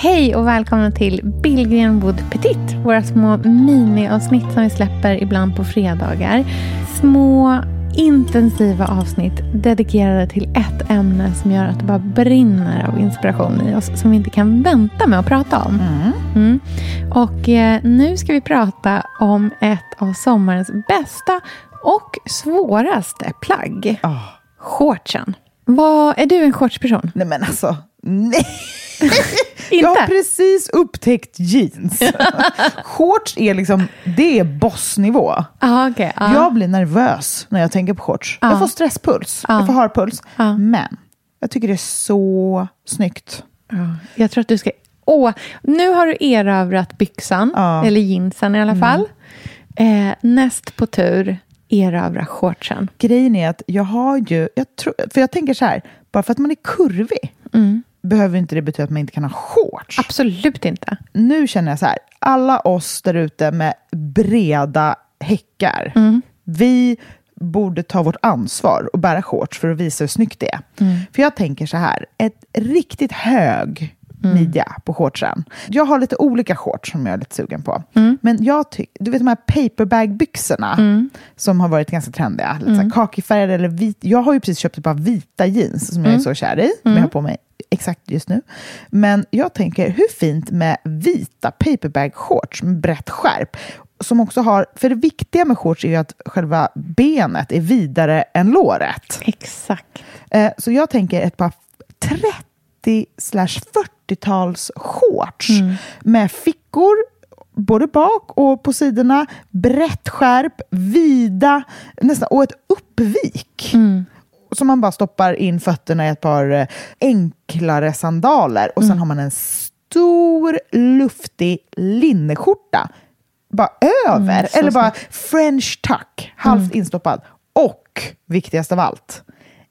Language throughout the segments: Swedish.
Hej och välkomna till Billgren Wood Petit. Våra små miniavsnitt som vi släpper ibland på fredagar. Små intensiva avsnitt dedikerade till ett ämne som gör att det bara brinner av inspiration i oss som vi inte kan vänta med att prata om. Mm. Mm. Och eh, nu ska vi prata om ett av sommarens bästa och svåraste plagg. Oh. Shortsen. Vad, är du en shortsperson? Nej men alltså, nej. Jag har precis upptäckt jeans. shorts är liksom, det är bossnivå. Ah, okay, ah. Jag blir nervös när jag tänker på shorts. Ah. Jag får stresspuls, jag får harpuls. Men jag tycker det är så snyggt. Ja, Jag tror att du ska... Åh, nu har du erövrat byxan, eller jeansen i alla fall. Eh, näst på tur, erövra shortsen. Grejen är att jag har ju, jag tror, för jag tänker så här, bara för att man är kurvig behöver inte det betyda att man inte kan ha shorts. Absolut inte. nu känner jag så här, alla oss där ute med breda häckar, vi borde ta vårt ansvar och bära shorts för att visa hur snyggt det är. För jag tänker så här, ett riktigt hög midja på shortsen. Jag har lite olika shorts som jag är lite sugen på. Men jag tycker, du vet de här paperbag-byxorna som har varit ganska trendiga, lite här kakifärgade eller vit. Jag har ju precis köpt ett par vita jeans som jag är så kär i, som jag har på mig exakt just nu. Men jag tänker, hur fint med vita paperbag-shorts med brett skärp? Som också har, för det viktiga med shorts är ju att själva benet är vidare än låret. Exakt. Eh, så jag tänker ett par 30 40-tals shorts med fickor både bak och på sidorna, brett skärp, vida, nästan, och ett uppvik. Så man bara stoppar in fötterna i ett par eh, enklare sandaler. Och sen har man en stor luftig linneskjorta. Bara över, så eller bara french tuck, halvt instoppad. Och viktigast av allt,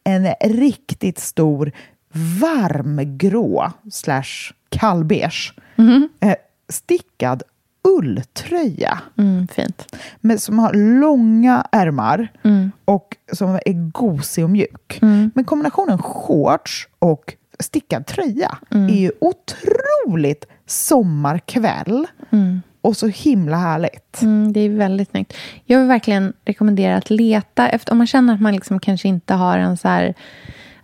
en riktigt stor varmgrå slash kallbeige eh, stickad ulltröja Mm, fint. med, som har långa ärmar och som är gosig och mjuk. Men kombinationen shorts och stickad tröja är ju otroligt sommarkväll och så himla härligt. Mm, det är väldigt snyggt. Jag vill verkligen rekommendera att leta efter, om man känner att man liksom kanske inte har en så här,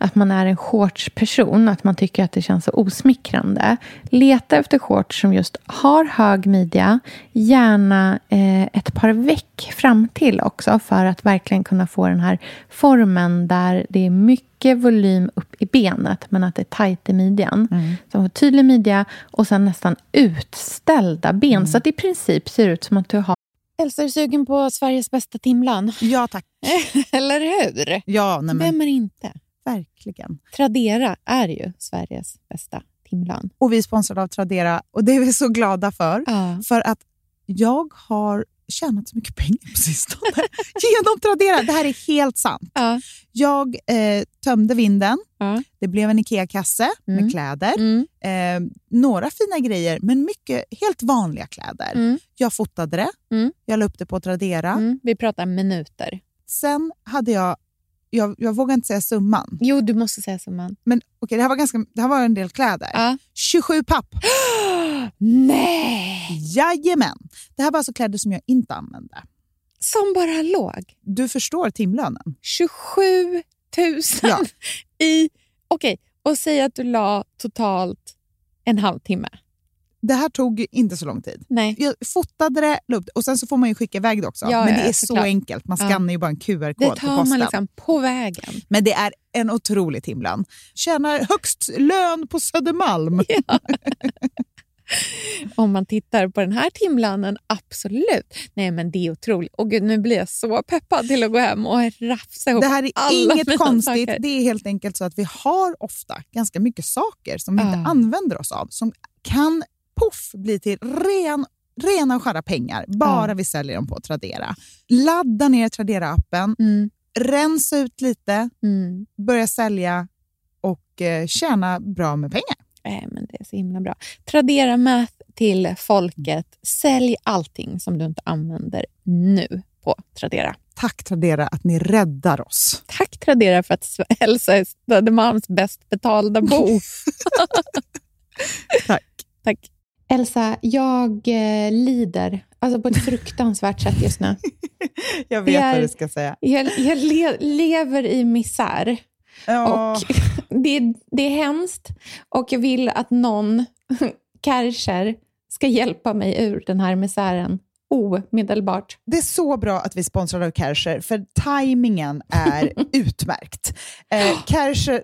att man är en shortsperson, att man tycker att det känns så osmickrande. Leta efter shorts som just har hög midja, gärna eh, ett par veck fram till också för att verkligen kunna få den här formen där det är mycket volym upp i benet men att det är tajt i midjan. Så man får tydlig midja och sen nästan utställda ben så att det i princip ser ut som att du har Elsa, är du sugen på Sveriges bästa timlan? Ja, tack. Eller hur? Ja, nej, men Vem är inte? Verkligen. Tradera är ju Sveriges bästa timlan. Och vi är sponsrade av Tradera och det är vi så glada för. Ja. För att jag har tjänat så mycket pengar på sistone genom Tradera. Det här är helt sant. Ja. Jag eh, tömde vinden. Ja. Det blev en IKEA-kasse Mm. med kläder. Mm. Eh, några fina grejer, men mycket helt vanliga kläder. Mm. Jag fotade det. Mm. Jag la upp det på Tradera. Mm. Vi pratar minuter. Sen hade jag, jag, jag vågar inte säga summan, Jo, du måste säga summan. men okej, det, här var ganska, det här var en del kläder. Ja. 27 papp. Nej! Jajamän. Det här var alltså kläder som jag inte använde. Som bara låg. Du förstår timlönen. 27 000 Ja. i... Okej, och säg att du la totalt en halvtimme. Det här tog inte så lång tid. Nej. Jag fotade det, upp och sen så får man ju skicka iväg det också. Ja, Men ja, det är såklart. så enkelt. Man Ja. skannar ju bara en QR-kod Det tar man liksom på vägen. Men det är en otrolig timlön. Tjänar högst lön på Södermalm. Om man tittar på den här timlönen, absolut. Nej, men det är otroligt. Och gud, nu blir jag så peppad till att gå hem och rafsa ihop Det här är alla inget konstigt. saker. Det är helt enkelt så att vi har ofta ganska mycket saker som vi inte Ja. använder oss av. Som kan poff bli till ren, rena och skära pengar. Bara Ja. vi säljer dem på Tradera. Ladda ner Tradera-appen. Mm, rensa ut lite, mm. börja sälja och eh, tjäna bra med pengar. Nej, men det är så himla bra. Tradera Math till folket. Sälj allting som du inte använder nu på Tradera. Tack Tradera att ni räddar oss. Tack Tradera för att Elsa är Södermalms bäst betalda bo. Tack. Tack. Elsa, jag eh, lider alltså på ett fruktansvärt sätt just nu. jag vet är, vad du ska säga. Jag, jag le, lever i misär. Ja. Och det, det är hemskt och jag vill att någon, Kärcher, ska hjälpa mig ur den här misären omedelbart. Det är så bra att vi sponsrar av Kärcher, för tajmingen är utmärkt. Eh, Kärcher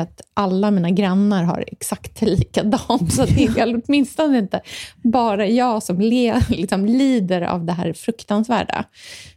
att alla mina grannar har exakt likadant. Så det är åtminstone inte bara jag som le, liksom, lider av det här fruktansvärda.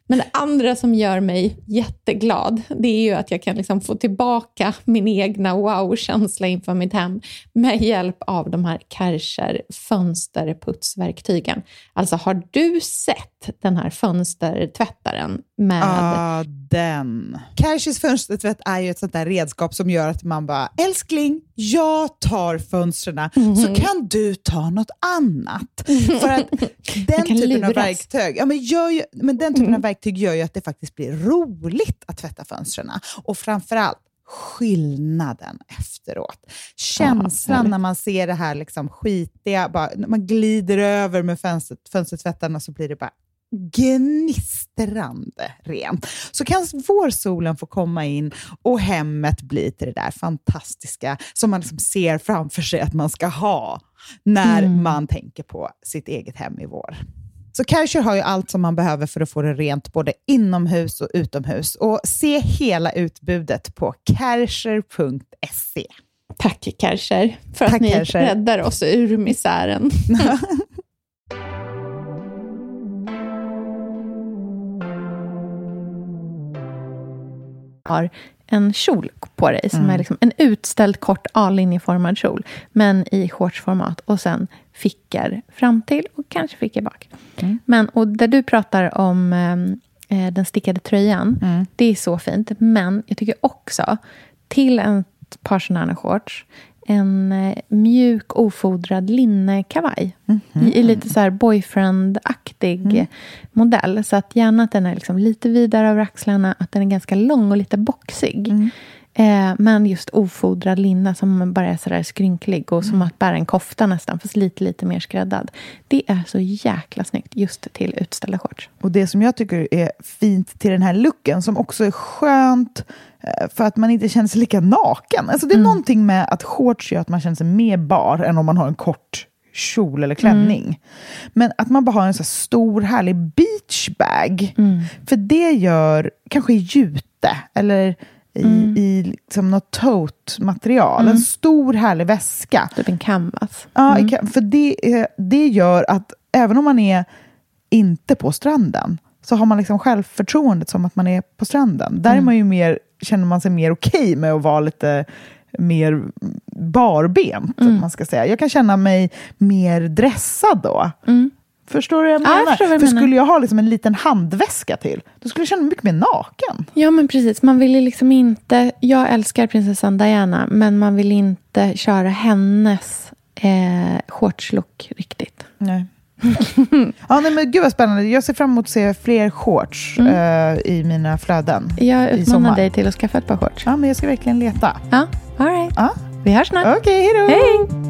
Men det andra som gör mig jätteglad, det är ju att jag kan liksom få tillbaka min egna wow-känsla inför mitt hem med hjälp av de här Kärcher fönsterputsverktygen. Alltså, har du sett den här fönstertvättaren med... Ja, den. Kärchers fönstertvätt är ju ett sånt där redskap som gör att man bara, älskling, jag tar fönstren, mm. så kan du ta något annat. För att den typen luras. av verktyg, ja, men, gör men den typen mm. av verktyg gör ju att det faktiskt blir roligt att tvätta fönstren. Och framförallt, skillnaden efteråt. Känslan ja, när man ser det här liksom skitiga, bara, när man glider över med fönstret, fönstertvättarna så blir det bara gnistrande rent. Så kan vårsolen få komma in och hemmet bli till det där fantastiska som man liksom ser framför sig att man ska ha när mm. man tänker på sitt eget hem i vår. Så Kärcher har ju allt som man behöver för att få det rent både inomhus och utomhus. Och se hela utbudet på kärcher.se. Tack Kärcher för Tack, att ni Kärcher. räddar oss ur misären. har en kjol på dig som mm. är liksom en utställd kort A-linjeformad kjol, men i shortsformat och sen fickor fram till och kanske fickor bak. Mm. Men, och där du pratar om eh, den stickade tröjan, mm. det är så fint. Men jag tycker också, till ett par sådana shorts, en eh, mjuk ofodrad linnekavaj. Mm -hmm. I, I, lite så här boyfriend-aktig mm. modell. Så att gärna att den är liksom lite vidare över axlarna, att den är ganska lång och lite boxig. Mm. Eh, men just ofodrad linne som bara är sådär skrynklig och som mm. att bära en kofta nästan, fast lite, lite mer skräddad. Det är så jäkla snyggt just till utställda shorts. Och det som jag tycker är fint till den här looken, som också är skönt för att man inte känner sig lika naken. Alltså det är mm. någonting med att shorts gör att man känner sig mer bar än om man har en kort kjol eller klänning. Mm. Men att man bara har en så stor härlig beachbag. Mm. För det gör kanske jute eller i, mm. i liksom något tote-material. Mm. En stor härlig väska. Typ en canvas. Ja, mm. för det, det gör att även om man är inte på stranden så har man liksom självförtroendet som att man är på stranden. Där är mm. man ju mer, känner man sig mer okej okay med att vara lite mer barbent. Mm. Man ska säga. Jag kan känna mig mer dressad då. Mm. Förstår du vad jag menar? Ja, jag För menar. skulle jag ha liksom en liten handväska till, då skulle jag känna mig mycket mer naken. Ja, men precis. Man vill liksom inte... Jag älskar prinsessan Diana, men man vill inte köra hennes eh, shortslook riktigt. Nej. Ja, nej, men gud vad spännande. Jag ser fram emot att se fler shorts mm. uh, i mina flöden. Jag utmanar dig till att skaffa ett par shorts. Ja, men jag ska verkligen leta. Ja, all right. Ja. Vi hörs snart. Okej, okay, hej då. Hej!